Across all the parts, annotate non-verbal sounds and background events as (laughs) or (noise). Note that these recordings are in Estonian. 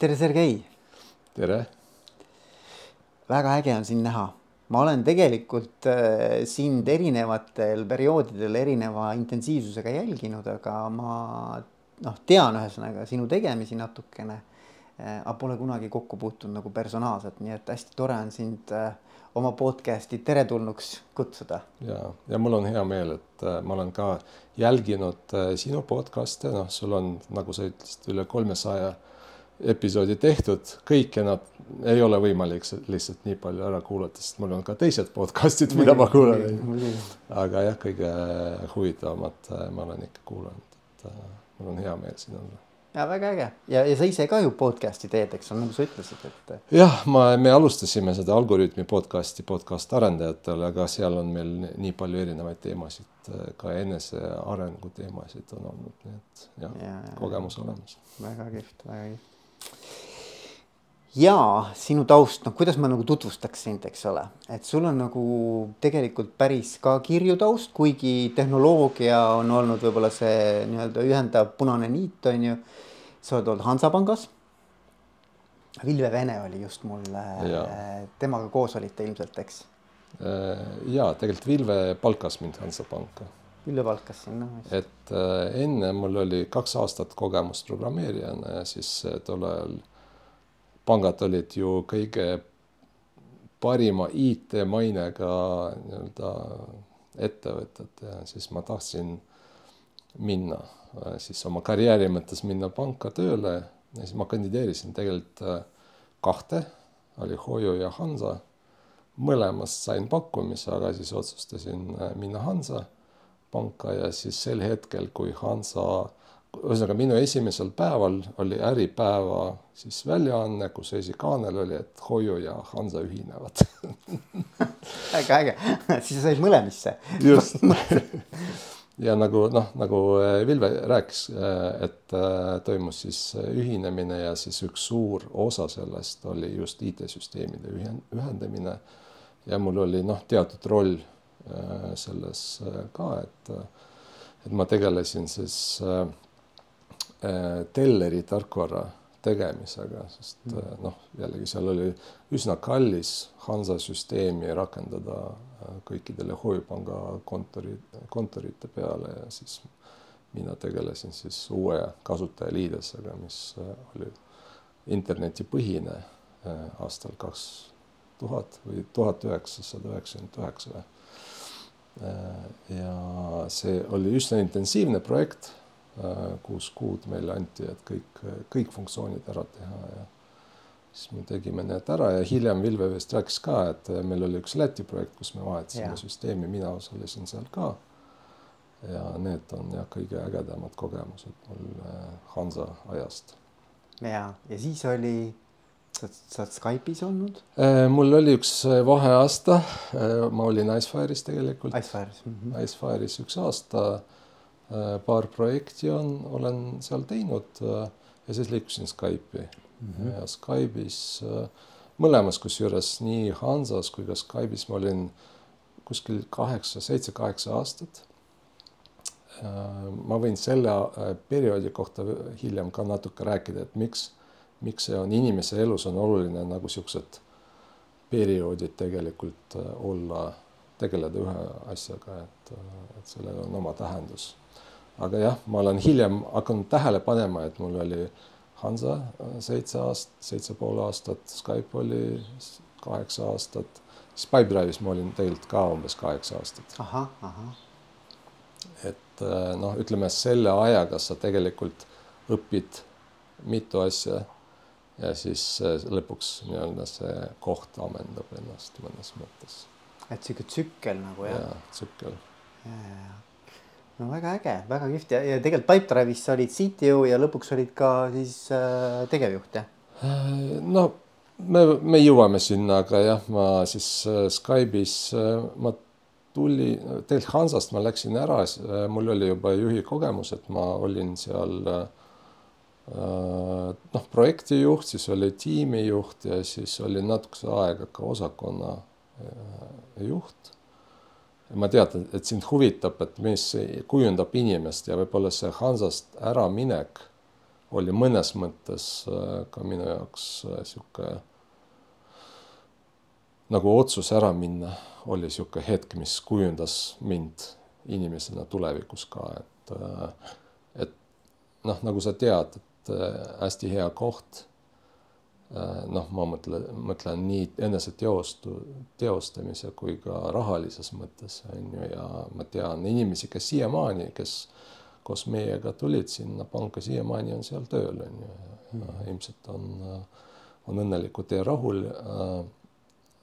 tere, Sergei. tere. väga äge on sind näha. ma olen tegelikult äh, sind erinevatel perioodidel erineva intensiivsusega jälginud, aga ma noh, tean ühesõnaga sinu tegemisi natukene äh,. aga pole kunagi kokku puutunud nagu personaalselt, nii et hästi tore on sind äh, oma podcast'i teretulnuks kutsuda. ja, ja mul on hea meel, et ma olen ka jälginud sinu podcast'e, noh, sul on, nagu sa ütlesid, üle kolmesaja episoodi tehtud, kõike nad ei ole võimalik lihtsalt nii palju ära kuulata, sest mul on ka teised podcast'id, mida ma kuulan. aga jah, kõige huvitavamad äh, ma olen ikka kuulanud, et äh, mul on hea meel siin olla ja väga äge ja, ja sa ise ka ju podcast'i teed, eks ole, nagu sa ütlesid, et. jah, ma, me alustasime seda Algorütmi podcast'i podcast arendajatele, aga seal on meil nii palju erinevaid teemasid, ka enesearengu teemasid on olnud, nii et jah ja, ja, kogemus olemas. väga kihvt, väga kihvt ja sinu taust, noh, kuidas ma nagu tutvustaks sind, eks ole, et sul on nagu tegelikult päris ka kirju taust, kuigi tehnoloogia on olnud võib-olla see nii-öelda ühendav punane niit, on ju. sa oled olnud Hansapangas. Vilve Vene oli just mul, temaga koos olite ilmselt, eks? Äh, ja tegelikult Vilve palkas mind Hansapanka. Vilve palkas sind, noh. et äh, enne mul oli kaks aastat kogemust programmeerijana ja siis äh, tol ajal pangad olid ju kõige parima IT-mainega nii-öelda ettevõtted ja siis ma tahtsin minna siis oma karjääri mõttes minna panka tööle ja siis ma kandideerisin tegelikult äh, kahte, oli Hoiu ja Hansa. mõlemast sain pakkumise, aga siis otsustasin äh, minna Hansa panka ja siis sel hetkel, kui Hansa ühesõnaga minu esimesel päeval oli Äripäeva siis väljaanne, kus esikaanel oli, et Hoiu ja Hansa ühinevad (laughs) väga äge, siis sa said mõlemisse. just (laughs) ja nagu noh, nagu äh, Vilve rääkis, äh, et äh, toimus siis ühinemine ja siis üks suur osa sellest oli just IT-süsteemide ühendamine. ja mul oli noh, teatud roll selles ka, et, et ma tegelesin siis äh, Äh, telleri tarkvara tegemisega, sest mm. äh, noh, jällegi seal oli üsna kallis Hansa süsteemi rakendada äh, kõikidele Hoiupanga kontori, kontorite peale ja siis mina tegelesin siis uue kasutajaliidesega, mis oli internetipõhine aastal kaks tuhat või tuhat üheksasada üheksakümmend üheksa. Ja see oli üsna intensiivne projekt Äh, kuus kuud meile anti, et kõik, kõik funktsioonid ära teha ja siis me tegime need ära ja hiljem Vilve vist rääkis ka, et meil oli üks Läti projekt, kus me vahetasime süsteemi, mina osalesin seal ka. ja need on jah, kõige ägedamad kogemused mul äh, Hansa ajast. ja, ja siis oli, sa oled Skype'is olnud? Äh, mul oli üks vaheaasta, ma olin Icefire'is tegelikult. Icefire'is mm. -hmm. Icefire'is üks aasta Äh, paar projekti on, olen seal teinud äh, ja siis liikusin Skype'i mm -hmm. ja Skype'is äh, mõlemas, kusjuures nii Hansas kui ka Skype'is ma olin kuskil kaheksa, seitse-kaheksa aastat. ma võin selle perioodi kohta hiljem ka natuke rääkida, et miks, miks see on inimese elus on oluline nagu siuksed perioodid tegelikult olla, tegeleda ühe asjaga, et, et sellel on oma tähendus aga jah, ma olen hiljem hakanud tähele panema, et mul oli Hansa seitse aastat, seitse pool aastat, Skype oli kaheksa aastat, Pipedrive'is ma olin tegelikult ka umbes kaheksa aastat. et äh, noh, ütleme selle ajaga sa tegelikult õpid mitu asja ja siis äh, lõpuks nii-öelda see koht ammendab ennast mõnes mõttes. et sihuke tsükkel nagu jah? jaa, tsükkel. ja, ja, no väga äge, väga kihvt ja, ja tegelikult Pipedrive'is sa olid CTO ja lõpuks olid ka siis äh, tegevjuht jah? Äh, no me, me jõuame sinna, aga jah, ma siis äh, Skype'is äh, ma tuli, tegelikult Hansast ma läksin ära, äh, mul oli juba juhi kogemus, et ma olin seal äh, noh, projektijuht, siis oli tiimijuht ja siis oli natukese aega ka osakonna juht. Ma tean, et sind huvitab, et mis kujundab inimest ja võib-olla see Hansast äraminek oli mõnes mõttes äh, ka minu jaoks äh, sihuke nagu otsus ära minna oli sihuke hetk, mis kujundas mind inimesena tulevikus ka, et, äh, et noh, nagu sa tead, et hästi hea koht. noh, ma mõtlen, mõtlen nii eneseteostu, teostamise kui ka rahalises mõttes on ju, ja ma tean inimesi, kes siiamaani, kes koos meiega tulid sinna panka, siiamaani on seal tööl, on ju. Mm. ilmselt on, on õnnelikud ja rahul.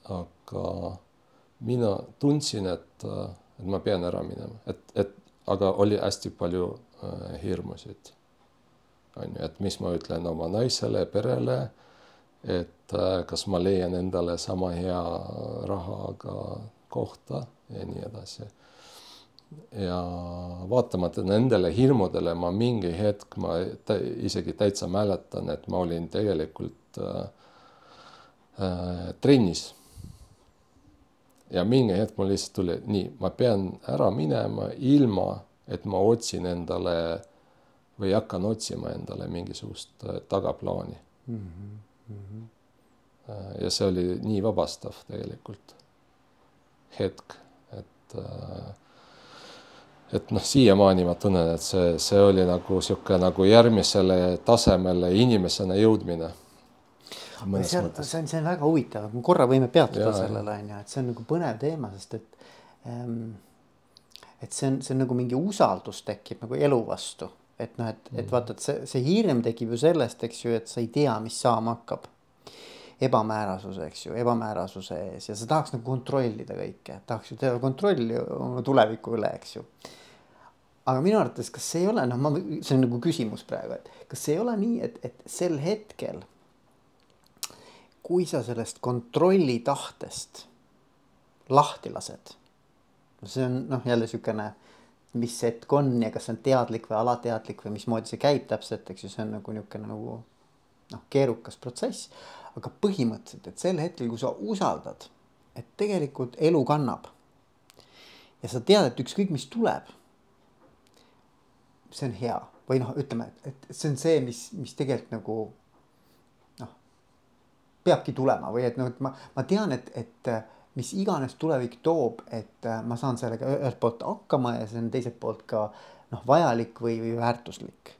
aga mina tundsin, et, et ma pean ära minema, et, et aga oli hästi palju äh, hirmusid. On ju, et mis ma ütlen oma naisele, perele, et äh, kas ma leian endale sama hea rahaga kohta ja nii edasi ja vaatamata nendele hirmudele ma mingi hetk, ma isegi täitsa mäletan, et ma olin tegelikult äh, äh, trennis. ja mingi hetk mul lihtsalt tuli, nii, ma pean ära minema ilma, et ma otsin endale või hakkan otsima endale mingisugust äh, tagaplaani mm. -hmm. ja see oli nii vabastav tegelikult hetk, et äh, et noh, siiamaani ma tunnen, et see, see oli nagu sihuke nagu järgmisele tasemele inimesena jõudmine. see on, see on, see on väga huvitav, me korra võime peatuda sellele on ju, et see on nagu põnev teema, sest et ähm, et see on, see on nagu mingi usaldus tekib nagu elu vastu, et noh, et, et mm. vaata, et see, see hirm tekib ju sellest, eks ju, et sa ei tea, mis saama hakkab. Ebamäärasuse, eks ju, ebamäärasuse ees. Ja sa tahaks nagu kontrollida kõike, tahaks ju teha kontrolli oma tuleviku üle, eks ju. Aga minu arvates, kas see ei ole, noh, ma, see on nagu küsimus praegu, et kas ei ole nii, et, et sel hetkel, kui sa sellest kontrolli tahtest lahti lased, see on noh, jälle niisugune, mis hetk on ja kas see on teadlik või alateadlik või mismoodi see käib täpselt, eks ju, see on nagu niisugune nagu noh, keerukas protsess. aga põhimõtteliselt, et sel hetkel, kui sa usaldad, et tegelikult elu kannab ja sa tead, et ükskõik, mis tuleb see on hea või noh, ütleme, et see on see, mis, mis tegelikult nagu noh, peabki tulema või et noh, et ma, ma tean, et, et mis iganes tulevik toob, et ma saan sellega ühelt poolt hakkama ja see on teiselt poolt ka noh, vajalik või, või väärtuslik.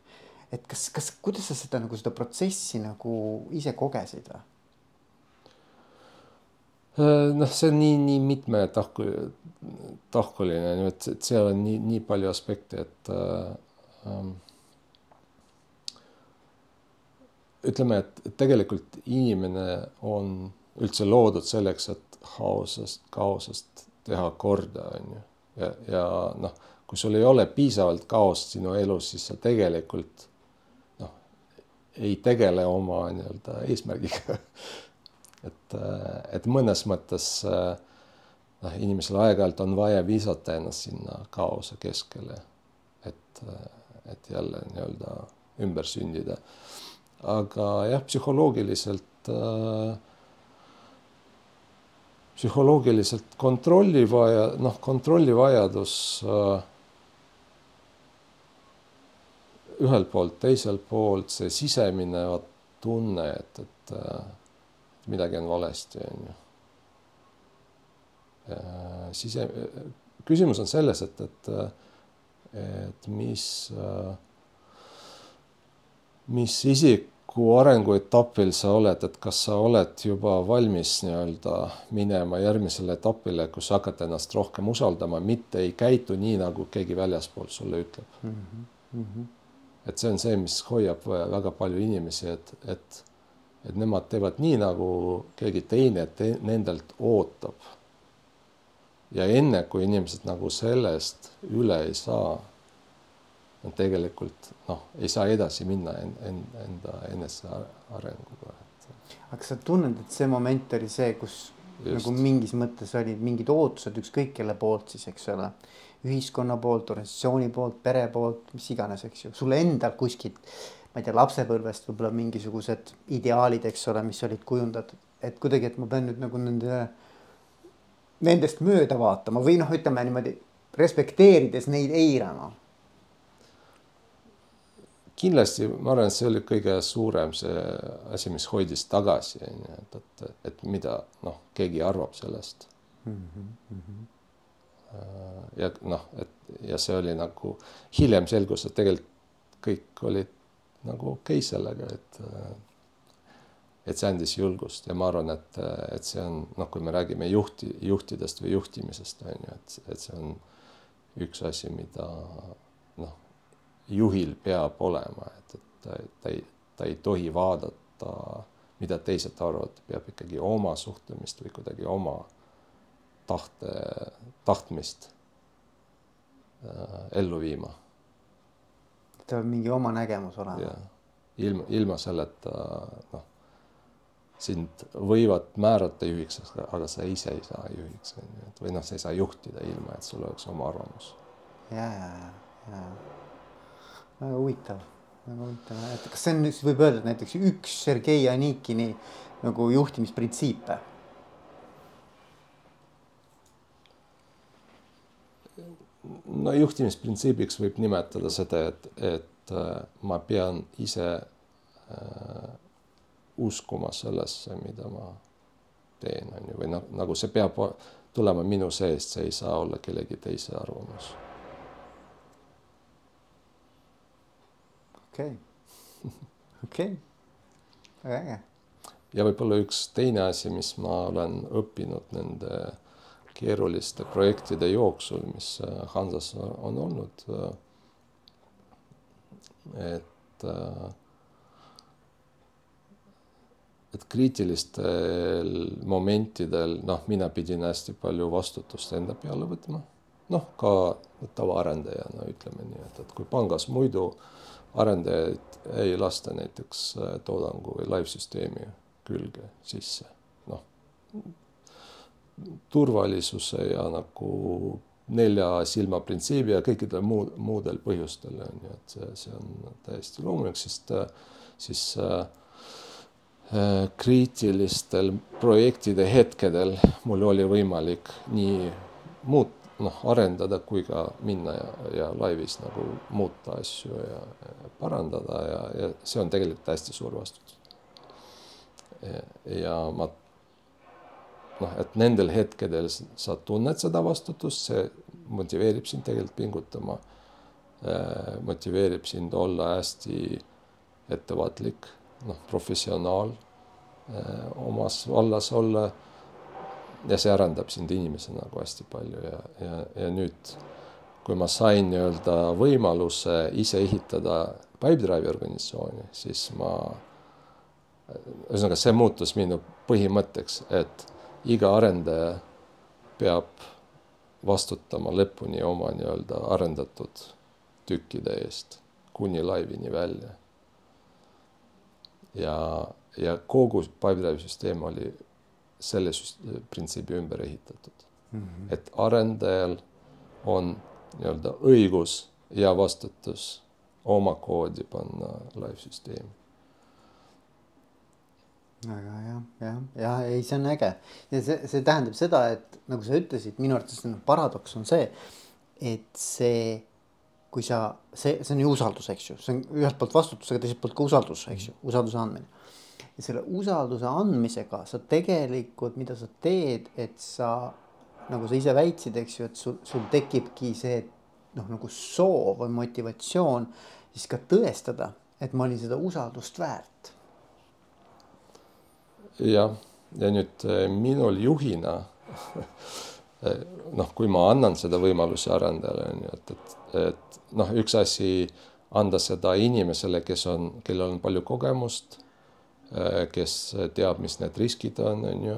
et kas, kas, kuidas sa seda nagu seda protsessi nagu ise kogesid või? noh, see on nii, nii mitmetahku, tahkuline, et, et seal on nii, nii palju aspekte, et äh, Ähm, ütleme, et tegelikult inimene on üldse loodud selleks, et haosest, kaosest teha korda, on ju. ja, ja noh, kui sul ei ole piisavalt kaost sinu elus, siis sa tegelikult noh, ei tegele oma nii-öelda eesmärgiga (laughs) et, et mõnes mõttes noh, inimesel aeg-ajalt on vaja visata ennast sinna kaose keskele, et et jälle nii-öelda ümber sündida. aga jah, psühholoogiliselt äh, psühholoogiliselt kontrolli vaja, noh, kontrolli vajadus äh, ühelt poolt, teiselt poolt see sisemine tunne, et, et äh, midagi on valesti, on ju. sise, küsimus on selles, et, et et mis, äh, mis isiku arenguetapil sa oled, et kas sa oled juba valmis nii-öelda minema järgmisele etapile, kus sa hakkad ennast rohkem usaldama, mitte ei käitu nii, nagu keegi väljaspool sulle ütleb mm. -hmm. et see on see, mis hoiab väga palju inimesi, et, et, et nemad teevad nii, nagu keegi teine te, nendelt ootab ja enne, kui inimesed nagu sellest üle ei saa, nad tegelikult noh, ei saa edasi minna en, en, enda enesearenguga. aga kas sa tunned, et see moment oli see, kus Just. nagu mingis mõttes olid mingid ootused ükskõik kelle poolt siis, eks ole, ühiskonna poolt, organisatsiooni poolt, pere poolt, mis iganes, eks ju, sulle endal kuskilt, ma ei tea, lapsepõlvest võib-olla mingisugused ideaalid, eks ole, mis olid kujundatud, et kuidagi, et ma pean nüüd nagu nende nendest mööda vaatama või noh, ütleme niimoodi respekteerides neid eirama. Kindlasti ma arvan, et see oli kõige suurem see asi, mis hoidis tagasi, on ju, et, et, et mida noh, keegi arvab sellest mm. -hmm. ja noh, et ja see oli nagu hiljem selgus, et tegelikult kõik olid nagu okei okay sellega, et et see andis julgust ja ma arvan, et, et see on noh, kui me räägime juhti, juhtidest või juhtimisest on ju, et, et see on üks asi, mida noh, juhil peab olema, et, et ta, ta ei, ta ei tohi vaadata, mida teised arvavad, peab ikkagi oma suhtlemist või kuidagi oma tahte, tahtmist äh, ellu viima. tal on mingi oma nägemus olema. ilma, ilma selleta noh sind võivad määrata juhiks, aga sa ise ei saa juhiks, on ju, et või noh, sa ei saa juhtida ilma, et sul oleks oma arvamus. ja, ja, ja, ja väga huvitav, väga huvitav, et kas see on, siis võib öelda, et näiteks üks Sergei Anikini nagu juhtimisprintsiipe? no juhtimisprintsiibiks võib nimetada seda, et, et äh, ma pean ise äh, uskuma sellesse, mida ma teen, on ju, või noh, nagu see peab tulema minu seest, see ei saa olla kellegi teise arvamus. Okei, (laughs) okei, väga äge. ja võib-olla üks teine asi, mis ma olen õppinud nende keeruliste projektide jooksul, mis äh, Hansas on olnud. Äh, et äh, et kriitilistel momentidel noh, mina pidin hästi palju vastutust enda peale võtma. noh, ka tavaarendajana ütleme nii, et, et kui pangas muidu arendajaid ei lasta näiteks äh, toodangu või live-süsteemi külge sisse, noh turvalisuse ja nagu nelja silma printsiibi ja kõikidel muud, muudel põhjustel on ju, et see, see on täiesti loomulik, sest siis äh, Äh, kriitilistel projektide hetkedel mul oli võimalik nii muut-, noh, arendada kui ka minna ja, ja laivis nagu muuta asju ja, ja parandada ja, ja see on tegelikult hästi suur vastutus. ja ma noh, et nendel hetkedel sa tunned seda vastutust, see motiveerib sind tegelikult pingutama. Äh, motiveerib sind olla hästi ettevaatlik noh, professionaal eh, omas vallas olla. Ja see arendab sind inimesena nagu hästi palju ja, ja, ja nüüd, kui ma sain nii-öelda võimaluse ise ehitada Pipedrive'i organisatsiooni, siis ma, ühesõnaga see muutus minu põhimõtteks, et iga arendaja peab vastutama lõpuni oma nii-öelda arendatud tükkide eest kuni laivini välja. Ja, ja kogu Pipedrive'i süsteem oli selle printsiibi ümber ehitatud mm. -hmm. et arendajal on nii-öelda õigus ja vastutus oma koodi panna live süsteemi. väga hea, jah, ja ei, see on äge ja see, see tähendab seda, et nagu sa ütlesid, minu arvates paradoks on see, et see kui sa, see, see on ju usaldus, eks ju, see on ühelt poolt vastutus, aga teiselt poolt ka usaldus, eks ju, usalduse andmine. Ja selle usalduse andmisega sa tegelikult, mida sa teed, et sa nagu sa ise väitsid, eks ju, et sul, sul tekibki see noh, nagu soov või motivatsioon siis ka tõestada, et ma olin seda usaldust väärt. jah, ja nüüd eh, minul juhina (laughs) noh, kui ma annan seda võimaluse arendajale on ju, et, et, et noh, üks asi anda seda inimesele, kes on, kellel on palju kogemust, kes teab, mis need riskid on, on ju.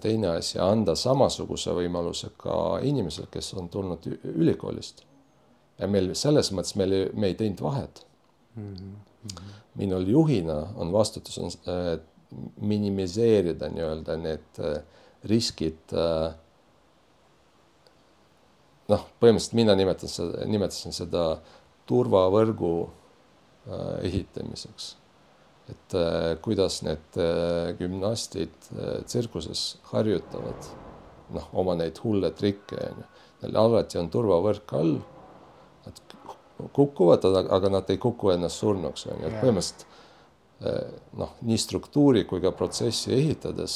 teine asi, anda samasuguse võimaluse ka inimesele, kes on tulnud ülikoolist. ja meil selles mõttes meil ei, me ei teinud vahet mm. -hmm. minul juhina on vastutus on äh, minimiseerida nii-öelda need äh, riskid äh, noh, põhimõtteliselt mina nimetan seda, nimetasin seda turvavõrgu äh, ehitamiseks. Et äh, kuidas need äh, gümnastid tsirkuses harjutavad noh, oma neid hulle trikke onju. Neil alati on turvavõrk all. et kukuvad, aga nad ei kuku ennast surnuks, on ju, et põhimõtteliselt noh, nii struktuuri kui ka protsessi ehitades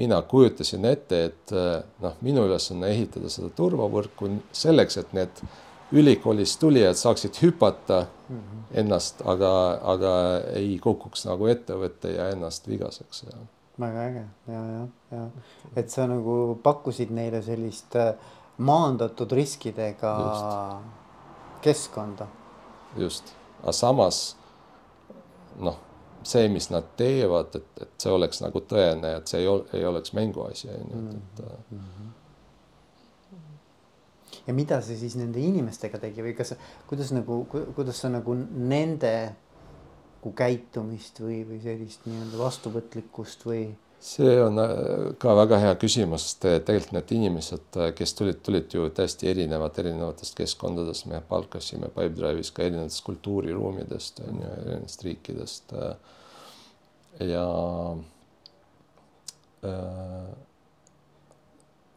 mina kujutasin ette, et noh, minu ülesanne ehitada seda turvavõrku selleks, et need ülikoolist tulijad saaksid hüpata mm -hmm. ennast, aga, aga ei kukuks nagu ettevõtte ja ennast vigaseks ja väga äge ja, ja, ja et sa nagu pakkusid neile sellist äh, maandatud riskidega just. keskkonda. just, aga samas noh, see, mis nad teevad, et, et see oleks nagu tõene, et see ei, ol, ei oleks mänguasi on ju, et mm. -hmm ja mida see siis nende inimestega tegi või kas, kuidas nagu, kuidas sa nagu nende nagu käitumist või, või sellist nii-öelda vastuvõtlikkust või? see on äh, ka väga hea küsimus, sest tegelikult need inimesed, äh, kes tulid, tulid ju täiesti erinevad, erinevatest keskkondadest, me palkasime Pipedrive'is ka erinevatest kultuuriruumidest on ju, erinevatest riikidest. Äh, ja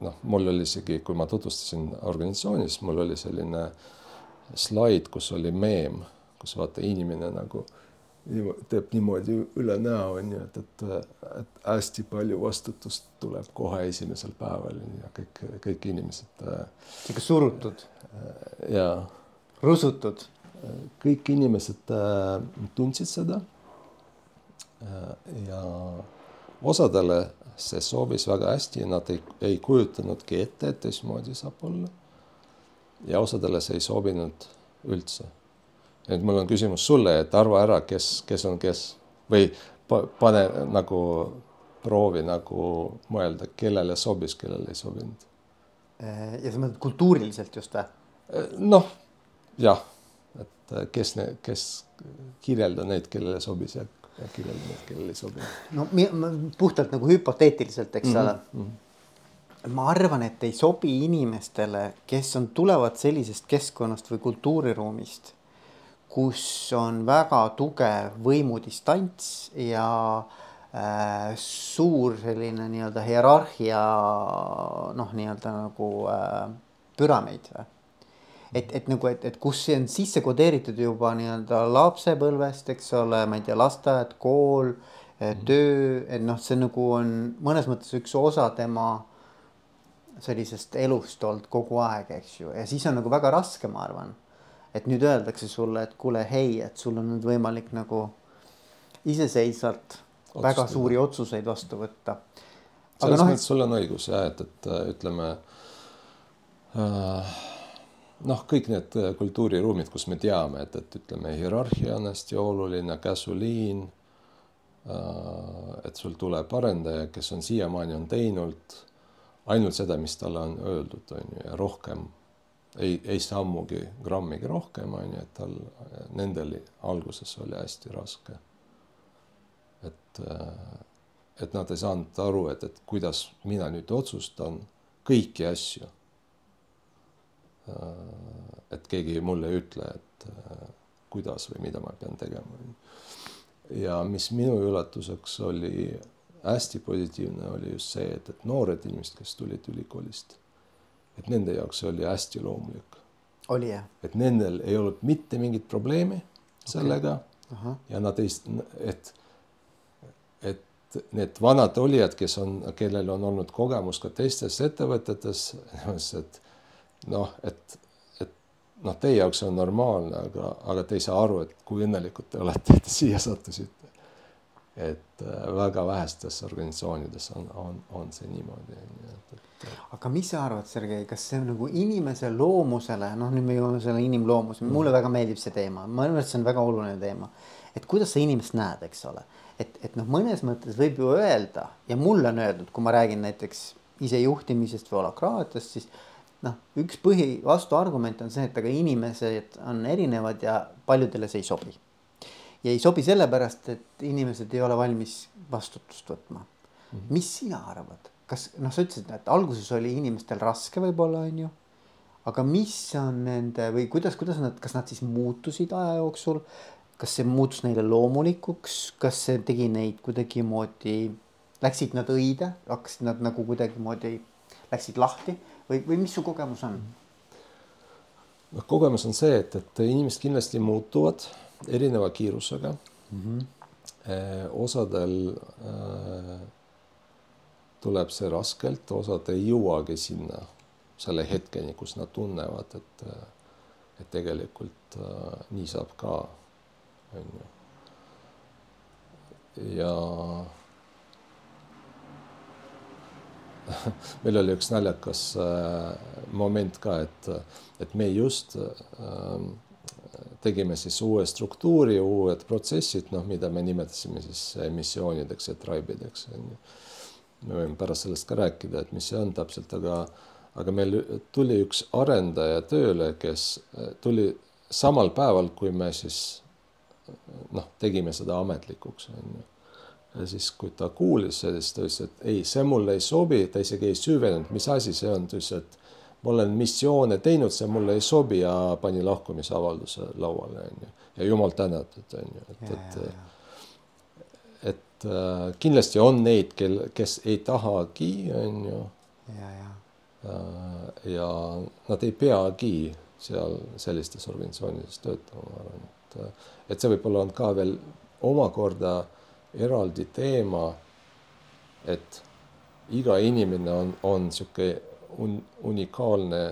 noh, mul oli isegi, kui ma tutvustasin organisatsiooni, siis mul oli selline slaid, kus oli meem, kus vaata inimene nagu äh, teeb niimoodi üle näo, on ju, et, et, et hästi palju vastutust tuleb kohe esimesel päeval ja kõik, kõik inimesed. sihuke surutud. ja. rusutud. kõik inimesed äh, tundsid seda. ja osadele see sobis väga hästi ja nad ei, ei kujutanudki ette, et teistmoodi saab olla. ja osadele see ei sobinud üldse et mul on küsimus sulle, et arva ära, kes, kes on kes või pane nagu proovi nagu mõelda, kellele sobis, kellele ei sobinud. ja sa mõtled kultuuriliselt just või? noh, jah, et kes, kes kirjelda neid, kellele sobis ja, ja kirjelda neid, kellele ei sobinud. no puhtalt nagu hüpoteetiliselt, eks ole mm -hmm. ma arvan, et ei sobi inimestele, kes on, tulevad sellisest keskkonnast või kultuuriruumist kus on väga tugev võimudistants ja äh, suur selline nii-öelda hierarhia noh, nii-öelda nagu äh, püramiid. Et, et nagu, et, et kus see on sisse kodeeritud juba nii-öelda lapsepõlvest, eks ole, ma ei tea, lasteaed, kool, äh, mhm. töö, et noh, see nagu on mõnes mõttes üks osa tema sellisest elust olnud kogu aeg, eks ju, ja siis on nagu väga raske, ma arvan et nüüd öeldakse sulle, et kuule, hei, et sul on nüüd võimalik nagu iseseisvalt Otsustada. väga suuri otsuseid vastu võtta. selles no, mõttes sul on õigus jah, et, et ütleme äh, noh, kõik need äh, kultuuriruumid, kus me teame, et, et ütleme, hierarhia on hästi oluline, käsuliin äh,. et sul tuleb arendaja, kes on siiamaani on teinud ainult seda, mis talle on öeldud, on ju, ja rohkem ei, ei sammugi grammigi rohkem, on ju, et tal, nendel alguses oli hästi raske. et, et nad ei saanud aru, et, et kuidas mina nüüd otsustan kõiki asju. Et keegi mulle ei ütle, et kuidas või mida ma pean tegema. ja mis minu üllatuseks oli hästi positiivne, oli just see, et, et noored inimesed, kes tulid ülikoolist et nende jaoks oli hästi loomulik. oli jah? et nendel ei olnud mitte mingit probleemi sellega okay. ja nad ei, et, et need vanad olijad, kes on, kellel on olnud kogemus ka teistes ettevõtetes, (laughs) et noh, et, et noh, teie jaoks on normaalne, aga, aga te ei saa aru, et kui õnnelikud te olete, et siia sattusite. et äh, väga vähestes organisatsioonides on, on, on see niimoodi, et, et aga mis sa arvad, Sergei, kas see on nagu inimese loomusele, noh, nüüd me jõuame selle inimloomuse mm., mulle väga meeldib see teema, ma arvan, et see on väga oluline teema. et kuidas sa inimest näed, eks ole, et, et noh, mõnes mõttes võib ju öelda ja mulle on öeldud, kui ma räägin näiteks isejuhtimisest või holakraatiast, siis noh, üks põhi vastuargument on see, et aga inimesed on erinevad ja paljudele see ei sobi. ja ei sobi sellepärast, et inimesed ei ole valmis vastutust võtma mm. -hmm. mis sina arvad? kas noh, sa ütlesid, et alguses oli inimestel raske võib-olla onju. aga mis on nende või kuidas, kuidas nad, kas nad siis muutusid aja jooksul? kas see muutus neile loomulikuks, kas see tegi neid kuidagimoodi, läksid nad õide, hakkasid nad nagu kuidagimoodi, läksid lahti või, või mis su kogemus on? noh, kogemus on see, et, et inimesed kindlasti muutuvad erineva kiirusega mm. -hmm. osadel äh, tuleb see raskelt, osad ei jõuagi sinna selle hetkeni, kus nad tunnevad, et, et tegelikult äh, nii saab ka, on ju. ja (laughs) meil oli üks naljakas äh, moment ka, et, et me just äh, tegime siis uue struktuuri, uued protsessid, noh, mida me nimetasime siis emissioonideks ja tribe'ideks, on ju. me võime pärast sellest ka rääkida, et mis see on täpselt, aga, aga meil tuli üks arendaja tööle, kes tuli samal päeval, kui me siis noh, tegime seda ametlikuks, on ju ja siis, kui ta kuulis siis ta ütles, et ei, see mulle ei sobi, ta isegi ei süvenenud, mis asi see on, ta ütles, et ma olen missioone teinud, see mulle ei sobi ja pani lahkumisavalduse lauale, onju. ja jumal tänatud, onju, et, et, et äh, kindlasti on neid, kel, kes ei tahagi, onju. ja, ja. Äh, ja nad ei peagi seal sellistes organisatsioonides töötama, ma arvan, et, et see võib-olla on ka veel omakorda eraldi teema, et iga inimene on, on niisugune un, unikaalne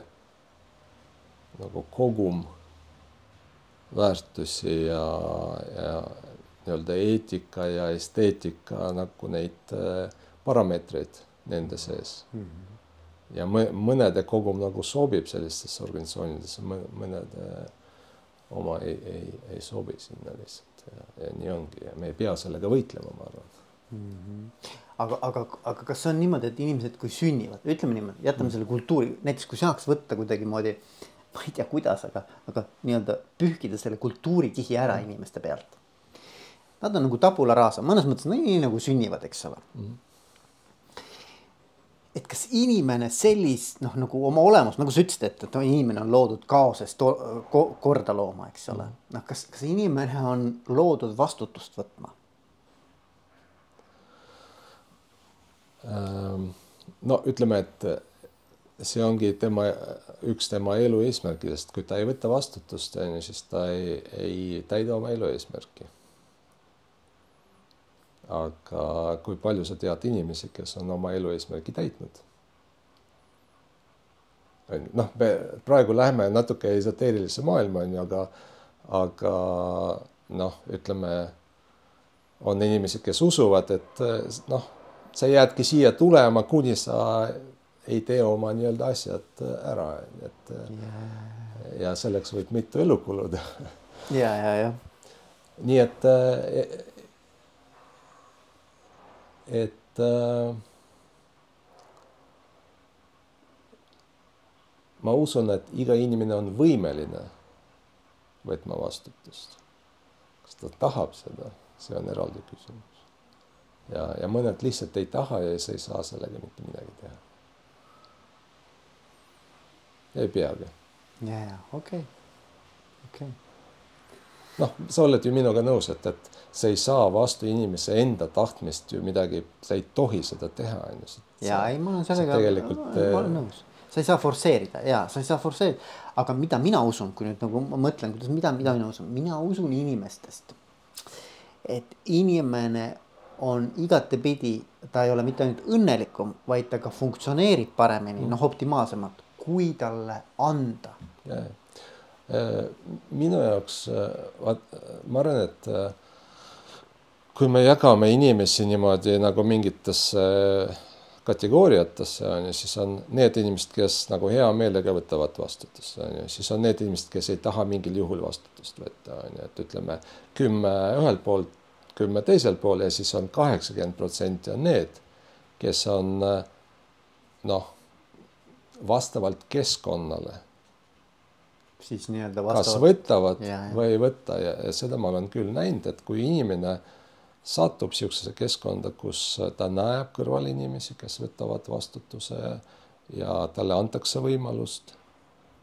nagu kogum väärtusi ja, ja nii-öelda eetika ja esteetika nagu neid äh, parameetreid nende sees mm. -hmm. ja mõnede kogum nagu sobib sellistesse organisatsioonidesse, mõnede oma ei, ei, ei sobi sinna lihtsalt ja, ja nii ongi ja me ei pea sellega võitlema, ma arvan mm. -hmm. aga, aga, aga kas see on niimoodi, et inimesed, kui sünnivad, ütleme niimoodi, jätame mm. selle kultuuri, näiteks kui saaks võtta kuidagimoodi, ma ei tea, kuidas, aga, aga nii-öelda pühkida selle kultuurikihi ära inimeste pealt. Nad on nagu tabula rasa, mõnes mõttes nii nagu sünnivad, eks ole mm. -hmm et kas inimene sellist noh, nagu oma olemust, nagu sa ütlesid, et, et inimene on loodud kaosest ko, korda looma, eks ole. Mm. noh, kas, kas inimene on loodud vastutust võtma? Ehm, no ütleme, et see ongi tema, üks tema elu eesmärkidest, kui ta ei võta vastutust, on ju, siis ta ei, ei täida oma elu eesmärki aga kui palju sa tead inimesi, kes on oma elu eesmärgi täitnud? noh, me praegu läheme natuke esoteerilisse maailma on ju, aga, aga noh, ütleme, on inimesi, kes usuvad, et noh, sa jäädki siia tulema, kuni sa ei tee oma nii-öelda asjad ära, et yeah. ja selleks võib mitu elu kuluda. ja, ja, ja. nii et et äh, ma usun, et iga inimene on võimeline võtma vastutust. kas ta tahab seda, see on eraldi küsimus. ja, ja mõned lihtsalt ei taha ja siis ei saa sellega mitte midagi teha. ei peagi. ja, ja okei okay., okei okay noh, sa oled ju minuga nõus, et, et sa ei saa vastu inimese enda tahtmist ju midagi, sa ei tohi seda teha, on ju. ja ei, ma olen sellega, tegelikult... ma olen nõus, sa ei saa forsseerida ja sa ei saa forsseerida, aga mida mina usun, kui nüüd nagu ma mõtlen, kuidas, mida, mida mina usun, mina usun inimestest. et inimene on igatepidi, ta ei ole mitte ainult õnnelikum, vaid ta ka funktsioneerib paremini mm., noh, optimaalsemalt, kui talle anda. Äh, minu jaoks, äh, vaat ma arvan, et äh, kui me jagame inimesi niimoodi nagu mingitesse kategooriatesse on ju, siis on need inimesed, kes nagu hea meelega võtavad vastutust, on ju, siis on need inimesed, kes ei taha mingil juhul vastutust võtta, on ju, et ütleme kümme ühelt poolt, kümme teiselt pool ja siis on kaheksakümmend protsenti on need, kes on noh, vastavalt keskkonnale siis nii-öelda vastavalt. kas võtavad ja, ja. või ei võta ja, seda ma olen küll näinud, et kui inimene satub niisugusesse keskkonda, kus ta näeb kõrval inimesi, kes võtavad vastutuse ja talle antakse võimalust,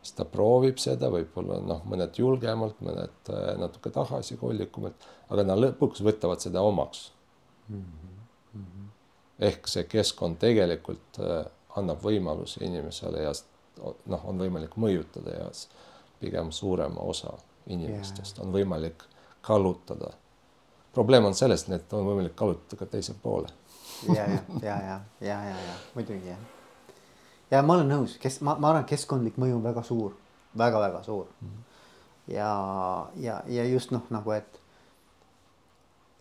siis ta proovib seda, võib-olla noh, mõned julgemalt, mõned äh, natuke tagasihoidlikumalt, aga nad lõpuks võtavad seda omaks mm. -hmm. ehk see keskkond tegelikult äh, annab võimaluse inimesele ja noh, on võimalik mõjutada ja pigem suurema osa inimestest on võimalik kallutada. Probleem on selles, et on võimalik kallutada ka teise poole. ja, ja, ja, ja, ja, ja, ja muidugi jah. ja ma olen nõus, kes ma, ma arvan, keskkondlik mõju on väga suur väga,, väga-väga suur mm. -hmm. ja, ja, ja just noh, nagu et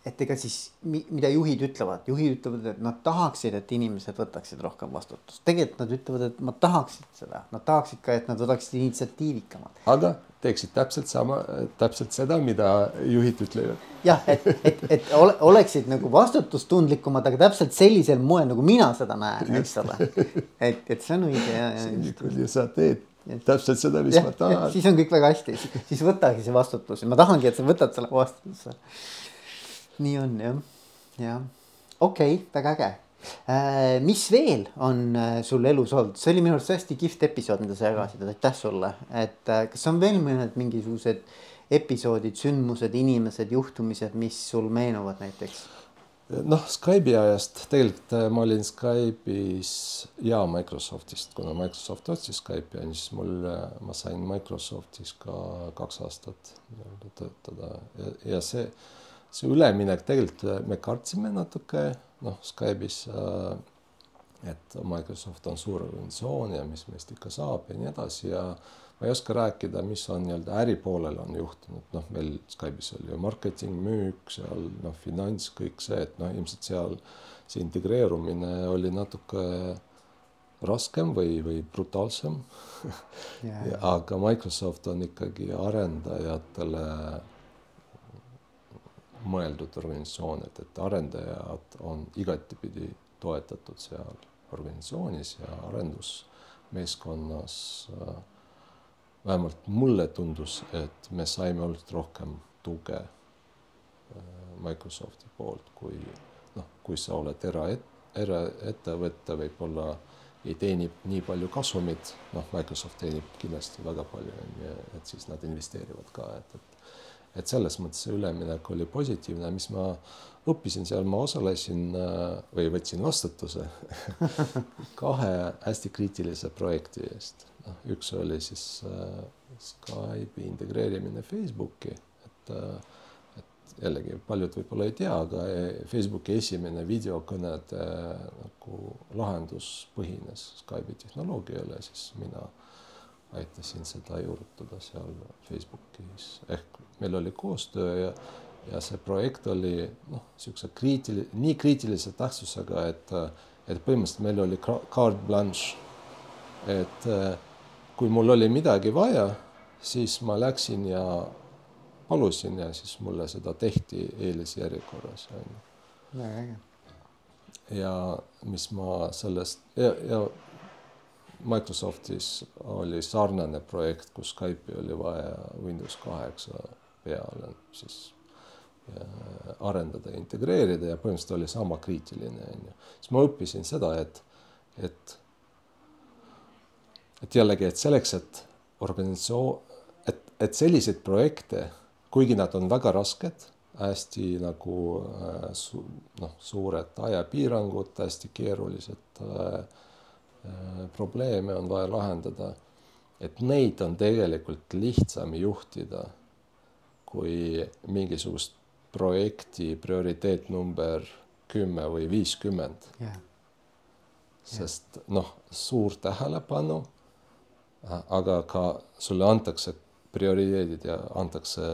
et ega siis mida juhid ütlevad, juhid ütlevad, et nad tahaksid, et inimesed võtaksid rohkem vastutust. tegelikult nad ütlevad, et nad tahaksid seda, nad tahaksid ka, et nad oleksid initsiatiivikamad. aga teeksid täpselt sama, täpselt seda, mida juhid ütlevad. jah, et, et, et ole, oleksid nagu vastutustundlikumad, aga täpselt sellisel moel, nagu mina seda näen, eks ole. et, et see on õige ja, ja. ja sa teed täpselt seda, mis ja, ma tahan. siis on kõik väga hästi, siis võtagi see vastutus ja ma tahangi, et sa võtad selle vastutuse nii on jah, jah, okei okay,, väga äge. Mis veel on äh, sul elus olnud, see oli minu arust hästi kihvt episood, mida sa jagasid, et aitäh sulle, et äh, kas on veel mõned mingisugused episoodid, sündmused, inimesed, juhtumised, mis sul meenuvad näiteks? noh, Skype'i ajast tegelikult äh, ma olin Skype'is ja Microsoftist, kuna Microsoft ostis Skype'i, siis mul, äh, ma sain Microsoftis ka kaks aastat nii-öelda töötada. Ja, ja see see üleminek tegelikult äh, me kartsime natuke noh, Skype'is äh, et Microsoft on suur organisatsioon ja mis meist ikka saab ja nii edasi ja ma ei oska rääkida, mis on nii-öelda äripoolel on juhtunud, noh, meil Skype'is oli ju marketing, müük seal noh, finants, kõik see, et noh, ilmselt seal see integreerumine oli natuke raskem või, või brutaalsem. (laughs) Aga Microsoft on ikkagi arendajatele mõeldud organisatsioon, et, et arendajad on igatipidi toetatud seal organisatsioonis ja arendusmeeskonnas. Äh, vähemalt mulle tundus, et me saime oluliselt rohkem tuge äh, Microsofti poolt, kui noh, kui sa oled eraet-, eraettevõte, võib-olla ei teeni nii palju kasumit, noh, Microsoft teenib kindlasti väga palju, on ju, et siis nad investeerivad ka, et, et et selles mõttes see üleminek oli positiivne, mis ma õppisin seal, ma osalesin äh, või võtsin vastutuse (laughs) kahe hästi kriitilise projekti eest. noh, üks oli siis äh, Skype'i integreerimine Facebooki, et äh, jällegi paljud võib-olla ei tea, aga Facebooki esimene videokõnede nagu lahendus põhines Skype'i tehnoloogiale, siis mina aitasin seda juurutada seal Facebookis ehk meil oli koostöö ja, ja see projekt oli noh, niisuguse kriitiline, nii kriitilise tähtsusega, et, et põhimõtteliselt meil oli carte blanche. et kui mul oli midagi vaja, siis ma läksin ja palusin ja siis mulle seda tehti eelisjärjekorras on ju. väga äge. ja mis ma sellest ja, ja Microsoftis oli sarnane projekt, kus Skype'i oli vaja Windows kaheksa peale siis arendada, integreerida ja põhimõtteliselt oli sama kriitiline, on ju. siis ma õppisin seda, et, et, et jällegi, et selleks, et organisatsioon, et, et selliseid projekte, kuigi nad on väga rasked, hästi nagu äh, su, noh, suured ajapiirangud, hästi keerulised äh, äh, probleeme on vaja lahendada, et neid on tegelikult lihtsam juhtida kui mingisugust projekti prioriteet number kümme või viiskümmend. Yeah.. sest noh, suur tähelepanu, aga ka sulle antakse prioriteedid ja antakse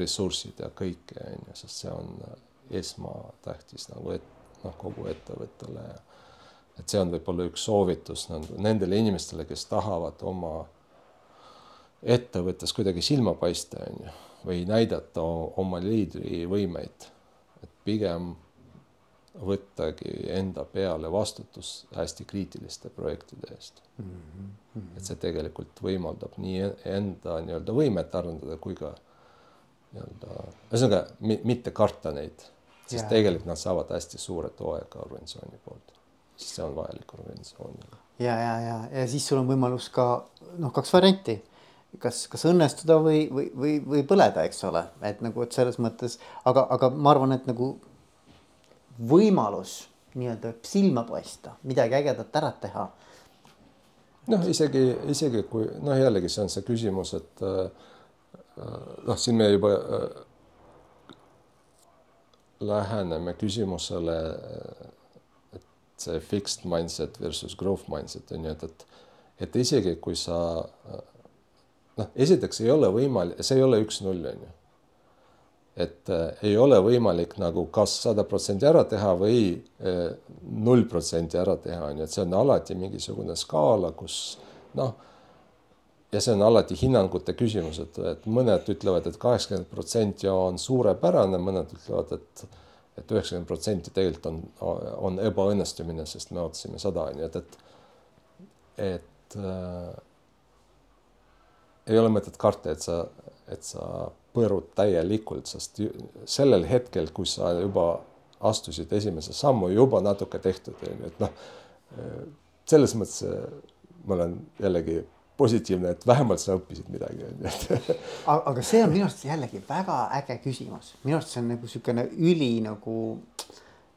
ressursid ja kõike onju, sest see on esmatähtis nagu et noh, kogu ettevõttele ja et see on võib-olla üks soovitus nendele inimestele, kes tahavad oma ettevõttes kuidagi silma paista, onju või näidata oma liidrivõimeid, et pigem võttagi enda peale vastutus hästi kriitiliste projektide eest mm. -hmm. et see tegelikult võimaldab nii enda nii-öelda võimet arendada kui ka nii-öelda, ühesõnaga mitte karta neid, sest yeah. tegelikult nad saavad hästi suure toe ka organisatsiooni poolt, sest see on vajalik organisatsioonile. ja, ja, ja, ja siis sul on võimalus ka noh, kaks varianti kas, kas õnnestuda või, või, või, või põleda, eks ole, et nagu, et selles mõttes, aga, aga ma arvan, et nagu võimalus nii-öelda silma paista, midagi ägedat ära teha. noh, isegi, isegi kui noh, jällegi see on see küsimus, et äh, noh, siin me juba äh, läheneme küsimusele, et see fixed mindset versus growth mindset on ju, et, et, et isegi kui sa noh, esiteks ei ole võimalik, see ei ole üks-null on ju. Et äh, ei ole võimalik nagu kas sada protsenti ära teha või äh, null protsenti ära teha, on ju, et see on alati mingisugune skaala, kus noh, ja see on alati hinnangute küsimus, et, et mõned ütlevad et, et kaheksakümmend protsenti on suurepärane, mõned ütlevad, et et üheksakümmend protsenti tegelikult on, on ebaõnnestumine, sest me ootasime sada, on ju, et, et et äh, ei ole mõtet karta, et sa, et sa põrud täielikult, sest sellel hetkel, kui sa juba astusid esimese sammu, juba natuke tehtud, on ju, et noh, selles mõttes ma olen jällegi positiivne, et vähemalt sa õppisid midagi, on ju. (laughs) aga see on minu arust jällegi väga äge küsimus, minu arust see on nagu niisugune üli nagu,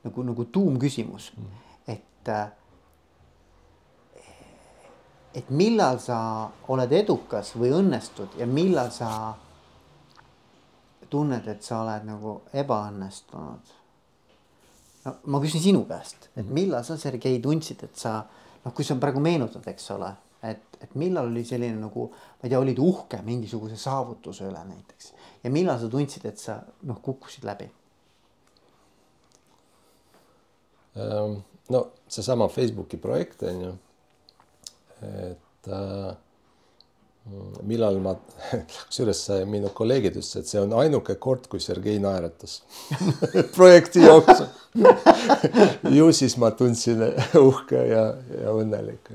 nagu, nagu tuumküsimus mm, et et millal sa oled edukas või õnnestud ja millal sa tunned, et sa oled nagu ebaõnnestunud? no ma küsin sinu käest, et mhm. millal sa, Sergei, tundsid, et sa noh, kui sa praegu meenutad, eks ole, et, et millal oli selline nagu, ma ei tea, olid uhke mingisuguse saavutuse üle näiteks ja millal sa tundsid, et sa noh, kukkusid läbi? Ehm, no seesama Facebooki projekt on ju, et äh, millal ma, (laughs) kusjuures minu kolleegid ütlesid, et see on ainuke kord, kui Sergei naeratas (laughs) projekti jooksul (laughs) ju siis ma tundsin uhke ja, ja õnnelik.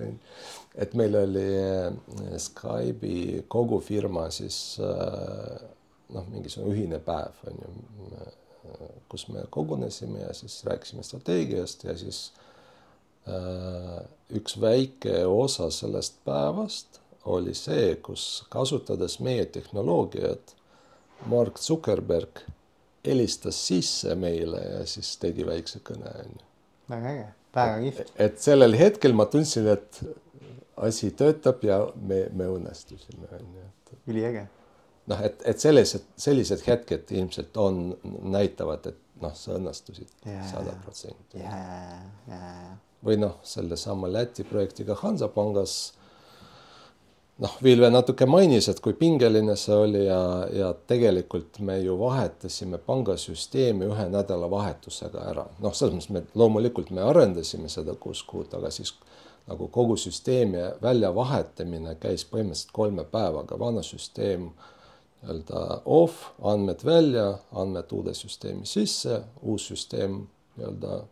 Et meil oli eh, Skype'i kogu firma siis eh, noh, mingisugune ühine päev on ju, kus me kogunesime ja siis rääkisime strateegiast ja siis üks väike osa sellest päevast oli see, kus kasutades meie tehnoloogiat, Mark Zuckerberg helistas sisse meile ja siis tegi väikse kõne, onju. väga äge, väga kihvt. et sellel hetkel ma tundsin, et asi töötab ja me, me õnnestusime, onju. üliäge. noh, et, et sellised, sellised hetked ilmselt on, näitavad, et noh, sa õnnestusid sada protsenti. või noh, sellesama Läti projektiga Hansapangas noh, Vilve natuke mainis, et kui pingeline see oli ja, ja tegelikult me ju vahetasime pangasüsteemi ühe nädalavahetusega ära. noh, selles mõttes me loomulikult me arendasime seda kuus kuud, aga siis nagu kogu süsteemi väljavahetamine käis põhimõtteliselt kolme päevaga, vana süsteem nii-öelda off, andmed välja, andmed uude süsteemi sisse, uus süsteem nii-öelda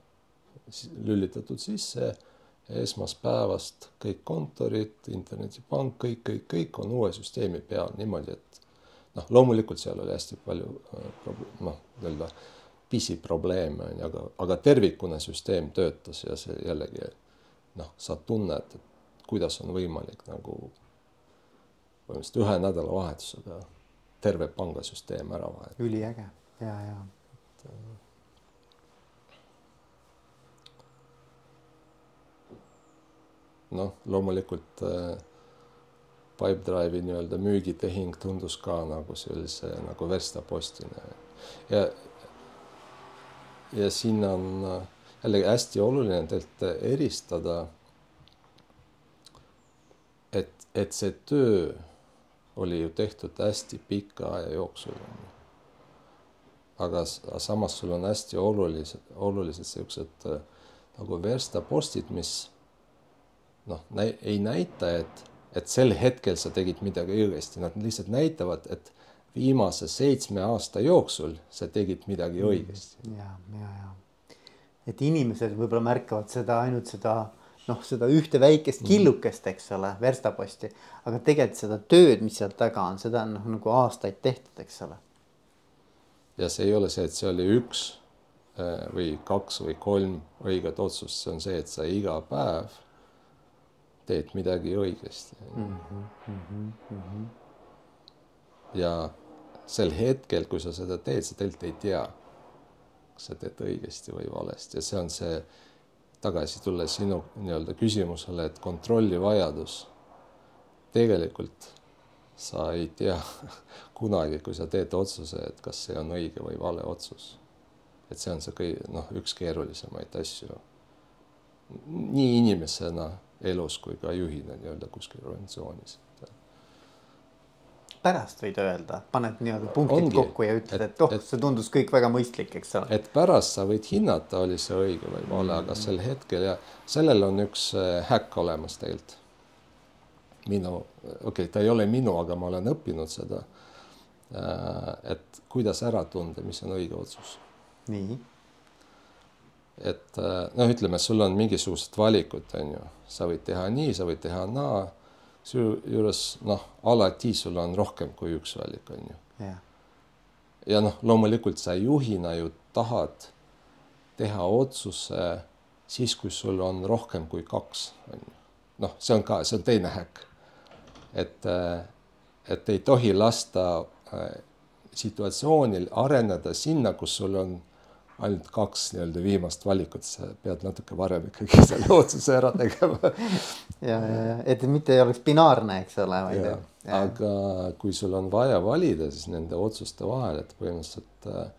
lülitatud sisse esmaspäevast kõik kontorid, internetipank, kõik, kõik, kõik on uue süsteemi peal niimoodi, et noh, loomulikult seal oli hästi palju äh, noh, nii-öelda pisiprobleeme on ju, aga, aga tervikuna süsteem töötas ja see jällegi noh, sa tunned, et kuidas on võimalik nagu põhimõtteliselt ühe nädalavahetusega terve pangasüsteem ära vahetada. üliäge ja, ja. äh, noh, loomulikult äh, Pipedrive'i nii-öelda müügitehing tundus ka nagu sellise nagu verstapostine ja ja siin on äh, jällegi hästi oluline tegelikult eristada, et, et see töö oli ju tehtud hästi pika aja jooksul. aga samas sul on hästi olulised, olulised siuksed äh, nagu verstapostid, mis noh, ei näita, et, et sel hetkel sa tegid midagi õigesti, nad lihtsalt näitavad, et viimase seitsme aasta jooksul sa tegid midagi mm. õigesti. ja, ja, ja et inimesed võib-olla märkavad seda ainult seda noh, seda ühte väikest mm. killukest, eks ole, verstaposti, aga tegelikult seda tööd, mis seal taga on, seda on noh, nagu aastaid tehtud, eks ole. ja see ei ole see, et see oli üks äh, või kaks või kolm õiget otsust, see on see, et sa iga päev teed midagi õigesti mm. -hmm, mm -hmm. ja sel hetkel, kui sa seda teed, sa tegelikult ei tea, kas sa teed õigesti või valesti ja see on see tagasi tulles sinu nii-öelda küsimusele, et kontrolli vajadus tegelikult sa ei tea (laughs) kunagi, kui sa teed otsuse, et kas see on õige või vale otsus. et see on see kõige, noh, üks keerulisemaid asju. nii inimesena elus kui ka juhina nii-öelda kuskil organisatsioonis pärast võid öelda, paned nii-öelda punktid Ongi, kokku ja ütled, et oh, see tundus kõik väga mõistlik, eks ole. et pärast sa võid hinnata, oli see õige või vale, aga sel hetkel ja sellel on üks äh, häkk olemas tegelikult. minu, okei okay,, ta ei ole minu, aga ma olen õppinud seda. Äh, et kuidas ära tunda, mis on õige otsus. nii. et äh, noh, ütleme, sul on mingisugused valikud, on ju, sa võid teha nii, sa võid teha naa seejuures noh, alati sul on rohkem kui üks valik, on ju yeah.. ja noh, loomulikult sa juhina ju tahad teha otsuse siis, kui sul on rohkem kui kaks, on ju. noh, see on ka, see on teine häkk. et, et ei tohi lasta äh, situatsioonil areneda sinna, kus sul on ainult kaks nii-öelda viimast valikut, sa pead natuke varem ikkagi (laughs) selle otsuse ära tegema. ja, ja, ja et mitte ei oleks binaarne, eks ole. aga kui sul on vaja valida siis nende otsuste vahel, et põhimõtteliselt äh,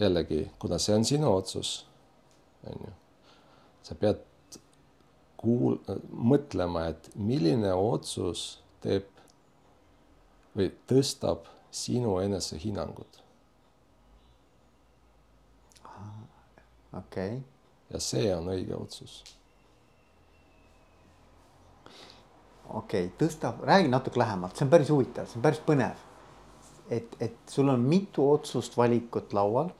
jällegi, kuna see on sinu otsus, on ju, sa pead kuul-, mõtlema, et milline otsus teeb või tõstab sinu enesehinnangut okei okay.. ja see on õige otsus. okei okay,, tõsta, räägi natuke lähemalt, see on päris huvitav, see on päris põnev. et, et sul on mitu otsust, valikut laual.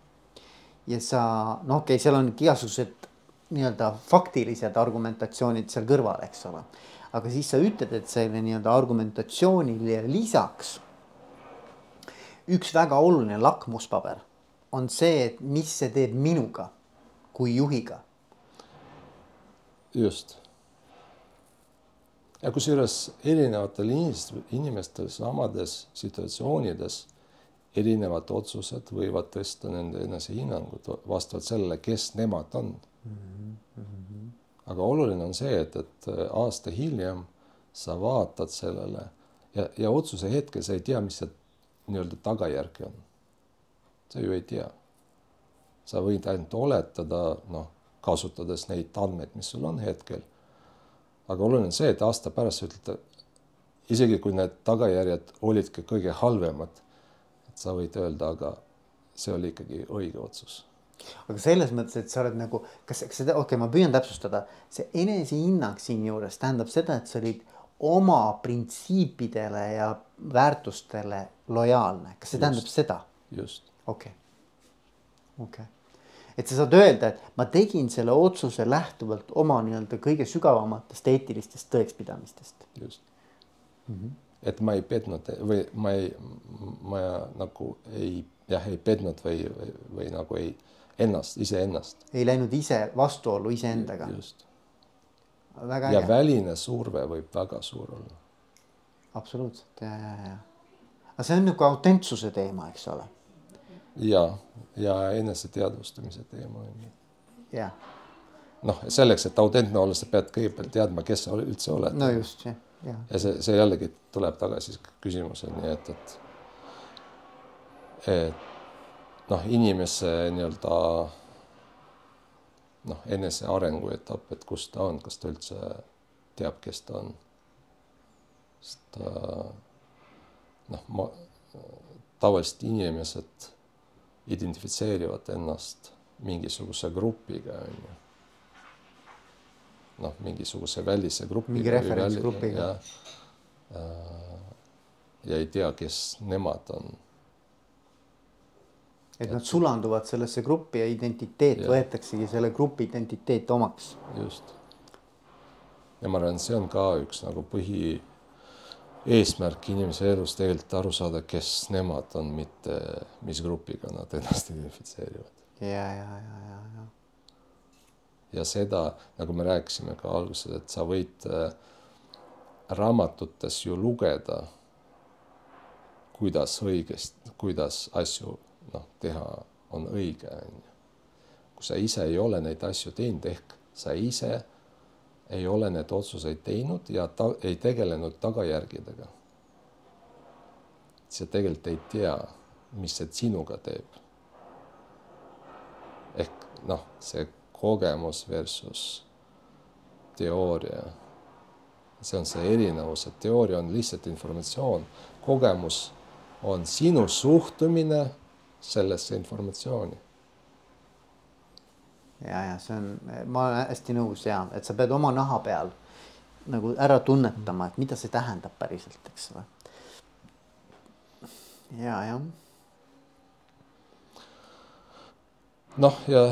ja sa, no okei okay,, seal on igasugused nii-öelda faktilised argumentatsioonid seal kõrval, eks ole. aga siis sa ütled, et selle nii-öelda argumentatsioonile lisaks üks väga oluline lakmuspaber on see, et mis see teeb minuga kui juhiga. just. ja kusjuures erinevatel inimestel samades situatsioonides erinevad otsused võivad tõsta nende enesehinnangut vastavalt sellele, kes nemad on mm. -hmm. aga oluline on see, et, et aasta hiljem sa vaatad sellele ja, ja otsuse hetkel sa ei tea, mis see nii-öelda tagajärg on. sa ju ei tea sa võid ainult oletada, noh, kasutades neid andmeid, mis sul on hetkel. aga oluline on see, et aasta pärast sa ütled, isegi kui need tagajärjed olidki kõige halvemad, et sa võid öelda, aga see oli ikkagi õige otsus aga selles mõttes, et sa oled nagu, kas, kas seda, okei okay,, ma püüan täpsustada, see enesehinnang siinjuures tähendab seda, et sa olid oma printsiipidele ja väärtustele lojaalne, kas see just, tähendab seda? just. okei okay., okei okay et sa saad öelda, et ma tegin selle otsuse lähtuvalt oma nii-öelda kõige sügavamatest eetilistest tõekspidamistest. just mm. -hmm. et ma ei petnud või ma ei, ma nagu ei jah, ei petnud või, või, või nagu ei ennast, iseennast. ei läinud ise vastuollu iseendaga. just. ja väline surve võib väga suur olla. absoluutselt ja, ja, ja. aga see on nagu autentsuse teema, eks ole ja, ja eneseteadvustamise teema on ju. jah. noh, selleks, et autentne olla, sa pead kõigepealt teadma, kes sa üldse oled. no just, jah, jah. ja see, see jällegi tuleb tagasi küsimuseni, et, et, et noh, inimese nii-öelda noh, enesearengu etapp, et kus ta on, kas ta üldse teab, kes ta on. sest noh, ma tavaliselt inimesed identifitseerivad ennast mingisuguse grupiga, on ju. noh, mingisuguse välise grupiga. mingi referentsgrupiga. ja, äh, ja ei tea, kes nemad on. et nad sulanduvad sellesse gruppi ja identiteet ja. võetaksegi selle grupi identiteet omaks. just. ja ma arvan, see on ka üks nagu põhi eesmärk inimese elus tegelikult aru saada, kes nemad on, mitte mis grupiga nad ennast identifitseerivad. ja, ja, ja, ja, ja. ja seda, nagu me rääkisime ka alguses, et sa võid äh, raamatutes ju lugeda, kuidas õigesti, kuidas asju noh, teha on õige, on ju. kui sa ise ei ole neid asju teinud, ehk sa ise ei ole need otsuseid teinud ja ta ei tegelenud tagajärgedega. sa tegelikult ei tea, mis see sinuga teeb. ehk noh, see kogemus versus teooria. see on see erinevus, et teooria on lihtsalt informatsioon, kogemus on sinu suhtumine sellesse informatsiooni ja, ja see on, ma olen hästi nõus ja et sa pead oma naha peal nagu ära tunnetama, et mida see tähendab päriselt, eks ole. ja, jah. noh, ja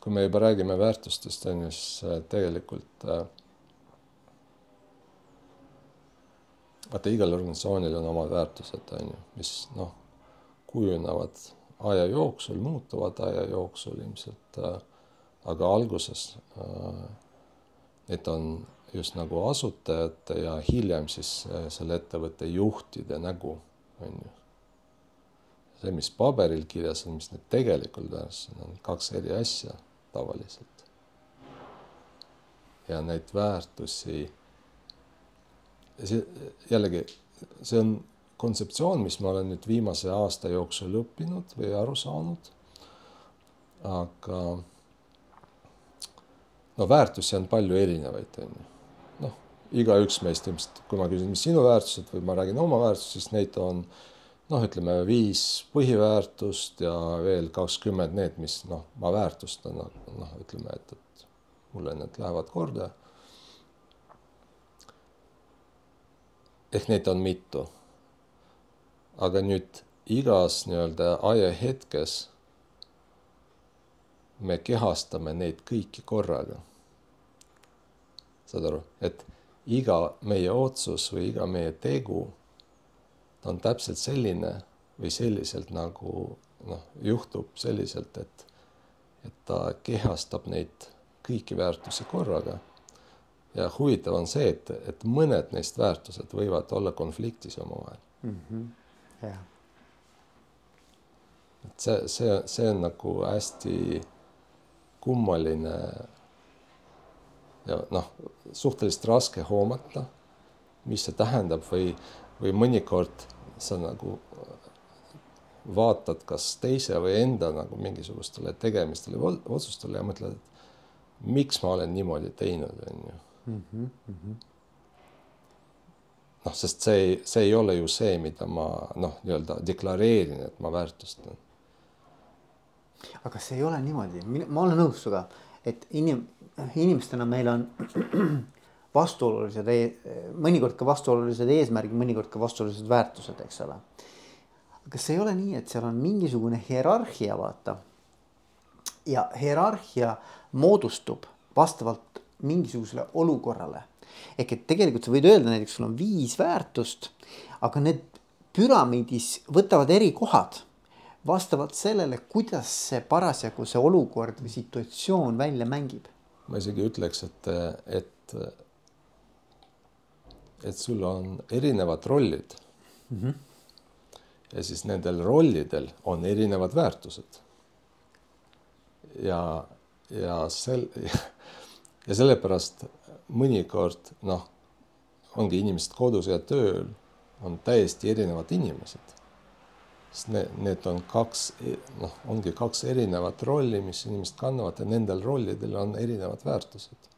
kui me juba räägime väärtustest on ju, siis äh, tegelikult äh, vaata, igal organisatsioonil on omad väärtused, on ju, mis noh, kujunevad aja jooksul, muutuvad aja jooksul ilmselt äh,, aga alguses äh, need on just nagu asutajate ja hiljem siis äh, selle ettevõtte juhtide nägu, on ju. see, mis paberil kirjas on, mis need tegelikult on, on kaks eri asja tavaliselt. ja neid väärtusi, see jällegi, see on kontseptsioon, mis ma olen nüüd viimase aasta jooksul õppinud või aru saanud. aga no väärtusi on palju erinevaid, on ju. noh, igaüks meist ilmselt, kui ma küsin, mis sinu väärtused või ma räägin oma väärtustest, siis neid on noh, ütleme viis põhiväärtust ja veel kakskümmend need, mis noh, ma väärtustan, noh, ütleme, et, et mulle need lähevad korda. ehk neid on mitu aga nüüd igas nii-öelda ajahetkes me kehastame neid kõiki korraga. saad aru, et iga meie otsus või iga meie tegu on täpselt selline või selliselt nagu noh, juhtub selliselt, et, et ta kehastab neid kõiki väärtusi korraga. ja huvitav on see, et, et mõned neist väärtused võivad olla konfliktis omavahel mm. -hmm jah. et see, see, see on nagu hästi kummaline ja noh, suhteliselt raske hoomata, mis see tähendab või, või mõnikord sa nagu vaatad kas teise või enda nagu mingisugustele tegemistele või otsustele ja mõtled, et miks ma olen niimoodi teinud, on ju. Noh, sest see ei, see ei ole ju see, mida ma noh, nii-öelda deklareerin, et ma väärtustan. aga kas ei ole niimoodi, ma olen nõus sinuga, et inim-, inimestena meil on (clears throat) vastuolulised, e-, mõnikord ka vastuolulised eesmärgid, mõnikord ka vastuolulised väärtused, eks ole. kas ei ole nii, et seal on mingisugune hierarhia, vaata. ja hierarhia moodustub vastavalt mingisugusele olukorrale ehk et tegelikult sa võid öelda näiteks sul on viis väärtust, aga need püramiidis võtavad eri kohad vastavalt sellele, kuidas see parasjagu see olukord või situatsioon välja mängib. ma isegi ütleks, et, et, et sul on erinevad rollid mm. -hmm. ja siis nendel rollidel on erinevad väärtused. ja, ja sel (laughs) ja sellepärast mõnikord noh, ongi inimesed kodus ja tööl on täiesti erinevad inimesed. sest need, need on kaks, noh, ongi kaks erinevat rolli, mis inimesed kannavad ja nendel rollidel on erinevad väärtused.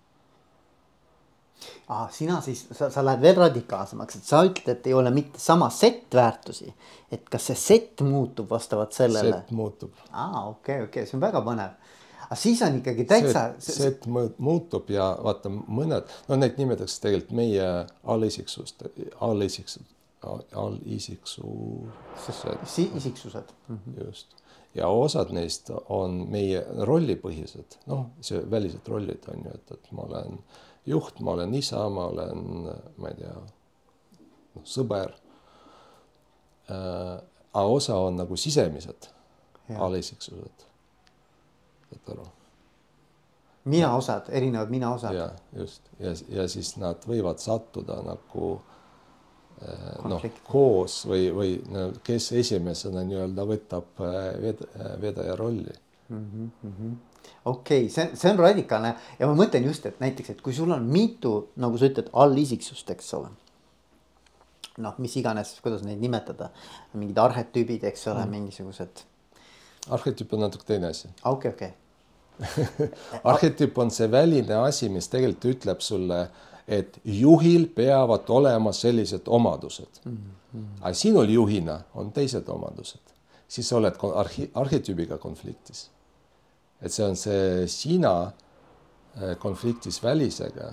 Ah, sina siis, sa, sa lähed veel radikaalsemaks, et sa ütled, et ei ole mitte sama sett väärtusi, et kas see sett muutub vastavalt sellele? sett muutub. aa ah,, okei okay,, okei okay., see on väga põnev aga siis on ikkagi täitsa. see, et muutub ja vaata mõned, no neid nimetatakse tegelikult meie allisiksust, allisiksused si. isiksused. -hmm. just ja osad neist on meie rollipõhised, noh, see välised rollid on ju, et, et ma olen juht, ma olen isa, ma olen, ma ei tea, noh, sõber äh,. aga osa on nagu sisemised alisiksused saad aru. minaosad, erinevad minaosad. ja just ja, ja siis nad võivad sattuda nagu eh, noh, koos või, või kes esimesena nii-öelda võtab eh, ved, eh, vedaja rolli mm. -hmm. okei okay,, see, see on radikaalne ja ma mõtlen just, et näiteks, et kui sul on mitu, nagu sa ütled, allisiksust, eks ole. noh, mis iganes, kuidas neid nimetada, mingid arhetüübid, eks ole mm., mingisugused. arhetüüp on natuke teine asi. okei okay,, okei okay. (laughs) arhetüüp on see väline asi, mis tegelikult ütleb sulle, et juhil peavad olema sellised omadused mm. -hmm. aga sinul juhina on teised omadused, siis sa oled arhi-, arhetüübiga konfliktis et see on see sina äh, konfliktis välisega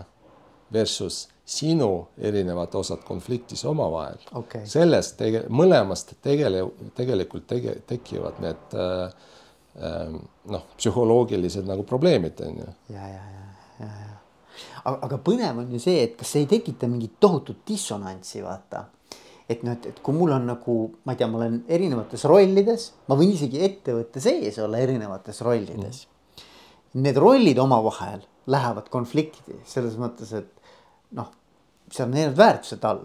versus sinu erinevad osad konfliktis omavahel okay.. sellest tege-, mõlemast tegele-, tegelikult tege-, tekivad need äh, noh, psühholoogilised nagu probleemid on ju. ja, ja, ja, ja, ja. aga, põnev on ju see, et kas see ei tekita mingit tohutut dissonantsi, vaata et noh, et, et kui mul on nagu, ma ei tea, ma olen erinevates rollides, ma võin isegi ettevõtte sees olla erinevates rollides mm.. Need rollid omavahel lähevad konflikti selles mõttes, et noh, seal on erinevad väärtused all.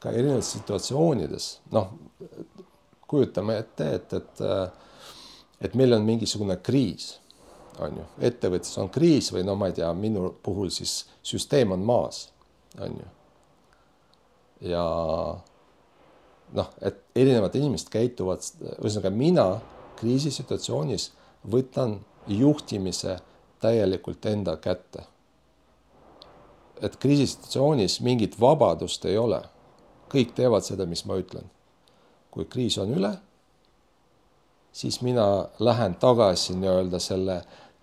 ka erinevates situatsioonides, noh, kujutame ette, et, et, et meil on mingisugune kriis, on ju, ettevõttes on kriis või no ma ei tea, minu puhul siis süsteem on maas, on ju ja noh, et erinevad inimesed käituvad, ühesõnaga mina kriisisituatsioonis võtan juhtimise täielikult enda kätte. et kriisisituatsioonis mingit vabadust ei ole. kõik teevad seda, mis ma ütlen. kui kriis on üle, siis mina lähen tagasi nii-öelda selle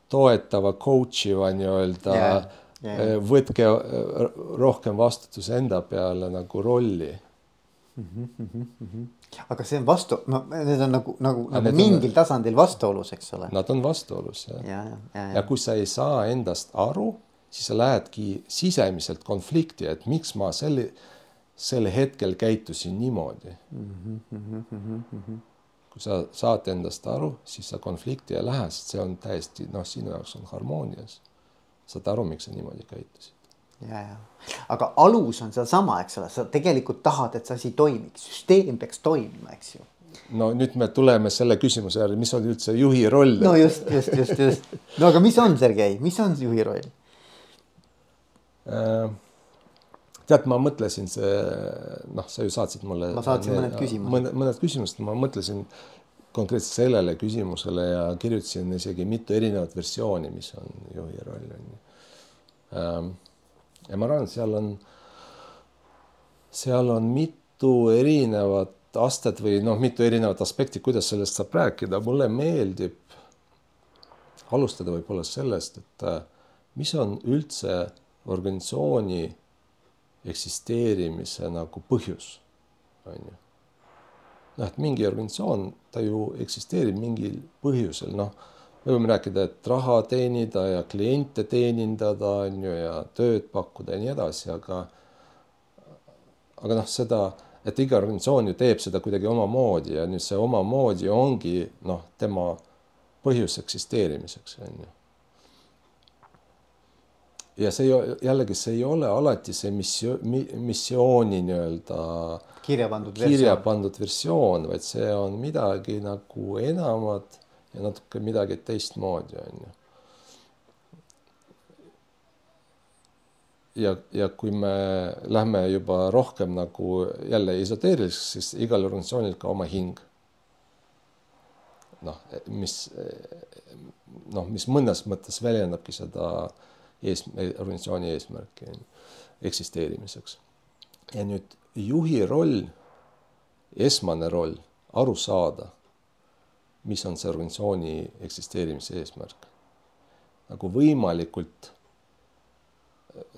toetava coach iva nii-öelda yeah yeah. võtke äh, rohkem vastutus enda peale nagu rolli mm. -hmm, mm -hmm. aga see on vastu, no need on nagu, nagu, nagu mingil on, tasandil vastuolus, eks ole. Nad on vastuolus jah. ja, ja, ja, ja kui sa ei saa endast aru, siis sa lähedki sisemiselt konflikti, et miks ma selle, sel hetkel käitusin niimoodi mm. -hmm, mm -hmm. Kui sa saad endast aru, siis sa konflikti ei lähe, sest see on täiesti noh, sinu jaoks on harmoonias saad aru, miks sa niimoodi käitusid. ja, ja, aga alus on sealsama, eks ole, sa tegelikult tahad, et see asi toimiks, süsteem peaks toimima, eks ju. no nüüd me tuleme selle küsimuse järgi, mis on üldse juhi roll? no just, just, just, just. no aga mis on, Sergei, mis on juhi roll äh,? Tead, ma mõtlesin see, noh, sa ju saatsid mulle. ma saatsin mõned küsimused. mõned, mõned küsimused, ma mõtlesin konkreetselt sellele küsimusele ja kirjutasin isegi mitu erinevat versiooni, mis on juhi roll on ju. Ähm, ja ma arvan, et seal on, seal on mitu erinevat astet või noh, mitu erinevat aspekti, kuidas sellest saab rääkida, mulle meeldib alustada võib-olla sellest, et äh, mis on üldse organisatsiooni eksisteerimise nagu põhjus, on ju. Noh, et mingi organisatsioon, ta ju eksisteerib mingil põhjusel, noh, me võime rääkida, et raha teenida ja kliente teenindada, on ju, ja tööd pakkuda ja nii edasi, aga aga noh, seda, et iga organisatsioon ju teeb seda kuidagi omamoodi ja nüüd see omamoodi ongi noh, tema põhjus eksisteerimiseks, on ju ja see jällegi, see ei ole alati see missio-, missiooni nii-öelda kirja pandud kirja versioon. pandud versioon, vaid see on midagi nagu enamat ja natuke midagi teistmoodi, on ju. ja, ja kui me lähme juba rohkem nagu jälle esoteeriliseks, siis igal organisatsioonil ka oma hing. noh, mis noh, mis mõnes mõttes väljendabki seda äh, ees, organisatsiooni eesmärki eksisteerimiseks. ja nüüd juhi roll, esmane roll, aru saada, mis on see organisatsiooni eksisteerimise eesmärk. nagu võimalikult,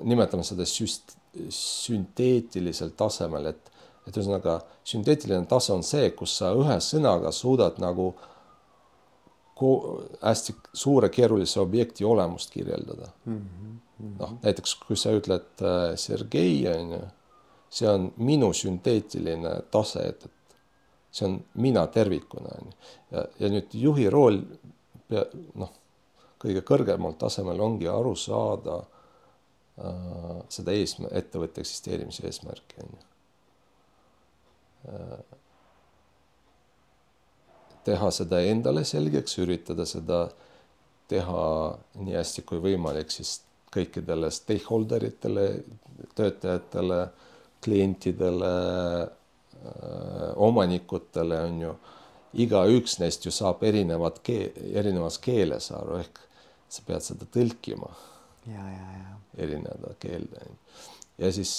nimetame seda süst-, sünteetilisel tasemel, et, et ühesõnaga sünteetiline tase on see, kus sa ühe sõnaga suudad nagu hästi suure keerulise objekti olemust kirjeldada mm. -hmm. noh, näiteks kui sa ütled äh, Sergei on ju, see on minu sünteetiline tase, et, et see on mina tervikuna on ju. ja, ja nüüd juhi rool pea noh, kõige kõrgemal tasemel ongi aru saada äh, seda eesmärk, ettevõtte eksisteerimise eesmärki on ju äh, teha seda endale selgeks, üritada seda teha nii hästi kui võimalik siis kõikidele stakeholder itele, töötajatele, klientidele, omanikutele on ju, igaüks neist ju saab erinevat keel, erinevas keeles aru, ehk sa pead seda tõlkima. ja, ja, ja. erineva keelde. ja siis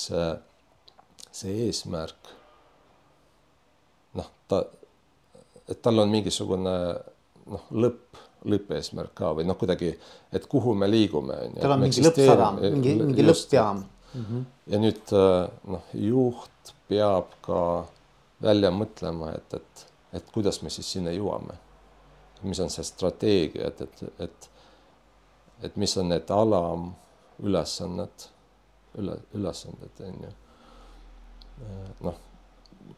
see eesmärk, noh, ta, et tal on mingisugune noh, lõpp lõppeesmärk ka või noh, kuidagi, et kuhu me liigume. tal on mingi lõppsadam, mingi, mingi lõppjaam mm. -hmm. ja nüüd äh, noh, juht peab ka välja mõtlema, et, et, et kuidas me siis sinna jõuame. mis on see strateegia, et, et, et, et mis on need alamülesanded, üle, ülesanded on ju. Äh, noh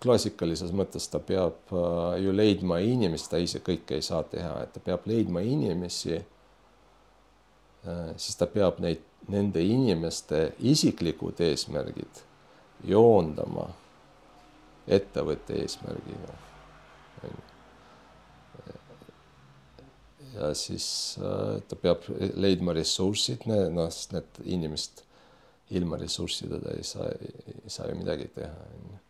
klassikalises mõttes ta peab äh, ju leidma inimesi, ta ise kõike ei saa teha, et ta peab leidma inimesi. Äh, siis ta peab neid, nende inimeste isiklikud eesmärgid joondama ettevõtte eesmärgiga. ja siis äh, ta peab leidma ressursid, noh, sest need inimesed ilma ressurssideta ei saa, ei saa ju midagi teha, onju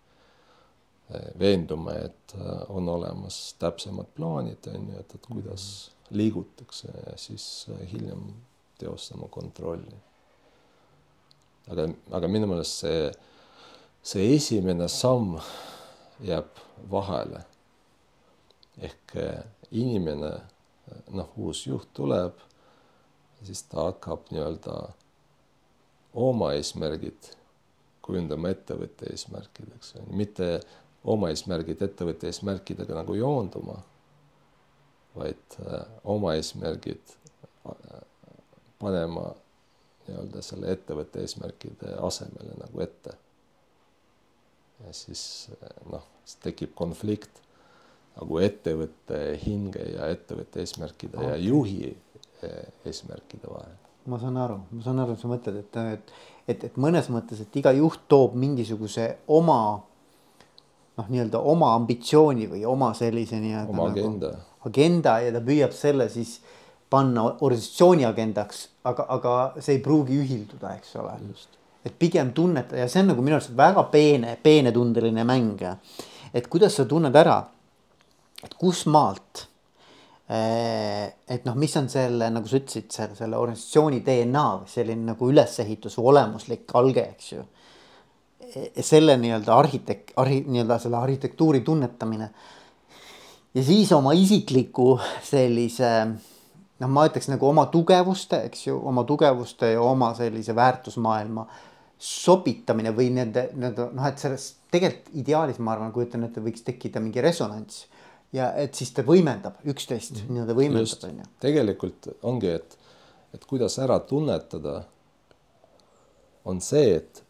veenduma, et äh, on olemas täpsemad plaanid, on ju, et, et kuidas liigutakse ja siis äh, hiljem teostama kontrolli. aga, aga minu meelest see, see esimene samm jääb vahele. ehk äh, inimene, noh, uus juht tuleb, siis ta hakkab nii-öelda oma eesmärgid kujundama ettevõtte eesmärkideks, mitte oma eesmärgid ettevõtte eesmärkidega nagu joonduma, vaid äh, oma eesmärgid äh, panema nii-öelda selle ettevõtte eesmärkide asemele nagu ette. ja siis äh, noh, tekib konflikt nagu ettevõtte hinge ja ettevõtte eesmärkide okay. ja juhi eesmärkide vahel. ma saan aru, ma saan aru, sa mõtled, et, et, et, et mõnes mõttes, et iga juht toob mingisuguse oma noh, nii-öelda oma ambitsiooni või oma sellise nii-öelda oma nagu, agenda, agenda ja ta püüab selle siis panna organisatsiooni agendaks, aga, aga see ei pruugi ühilduda, eks ole. et pigem tunneta ja see on nagu minu arust väga peene, peenetundeline mäng. et kuidas sa tunned ära, et kus maalt eh, et noh, mis on selle, nagu sa ütlesid, selle, selle organisatsiooni DNA selline nagu ülesehitus või olemuslik alge, eks ju selle nii-öelda arhitek-, arhi-, nii-öelda selle arhitektuuri tunnetamine. ja siis oma isikliku sellise noh, ma ütleks nagu oma tugevuste, eks ju, oma tugevuste ja oma sellise väärtusmaailma sobitamine või nende, nende noh, et selles tegelikult ideaalis ma arvan, kujutan ette, võiks tekkida mingi resonants. ja et siis ta võimendab üksteist mm -hmm. nii-öelda võimendab, on ju. tegelikult ongi, et, et kuidas ära tunnetada, on see, et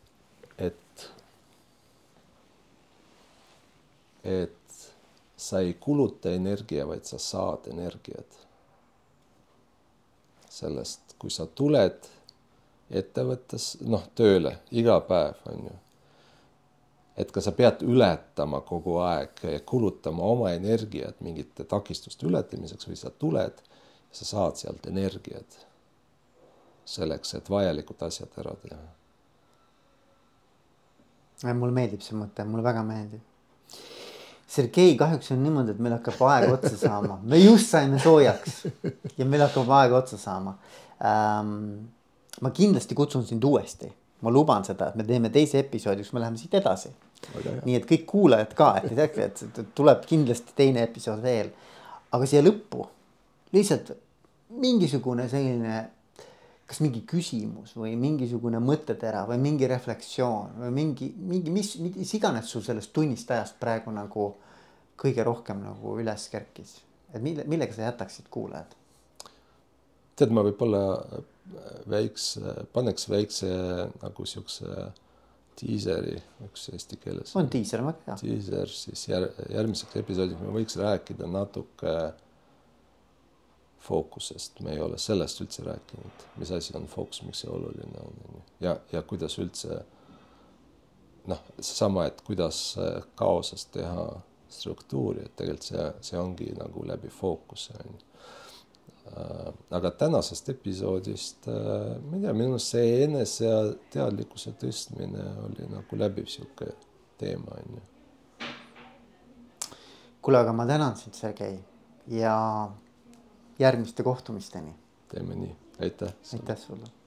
et sa ei kuluta energia, vaid sa saad energiat. sellest, kui sa tuled ettevõttes, noh, tööle iga päev, on ju. et ka sa pead ületama kogu aeg, kulutama oma energiat mingite takistuste ületamiseks või sa tuled, sa saad sealt energiat selleks, et vajalikud asjad ära teha. mulle meeldib see mõte, mulle väga meeldib Sergei, kahjuks on niimoodi, et meil hakkab aeg otsa saama, me just saime soojaks ja meil hakkab aeg otsa saama ähm,. ma kindlasti kutsun sind uuesti, ma luban seda, et me teeme teise episoodi, kus me läheme siit edasi. nii et kõik kuulajad ka, et ei teaks, et tuleb kindlasti teine episood veel. aga siia lõppu lihtsalt mingisugune selline kas mingi küsimus või mingisugune mõttetera või mingi refleksioon või mingi, mingi, mis, mis iganes sul sellest tunnist ajast praegu nagu kõige rohkem nagu üles kerkis, et mille, millega sa jätaksid kuulajad? tead, ma võib-olla väikse, paneks väikse nagu siukse diiseri, üks eesti keeles. on diiser, väga hea. diiser siis jär, järgmiseks episoodiks me võiks rääkida natuke fookusest, me ei ole sellest üldse rääkinud, mis asi on fookus, miks see oluline on, on ju, ja, ja kuidas üldse noh, seesama, et kuidas kaosest teha struktuuri, et tegelikult see, see ongi nagu läbi fookuse on ju. Äh, aga tänasest episoodist, äh, ma ei tea, minu arust see eneseteadlikkuse tõstmine oli nagu läbiv sihuke teema on ju. kuule, aga ma tänan sind, Sergei ja järgmiste kohtumisteni. teeme nii, aitäh. aitäh sulle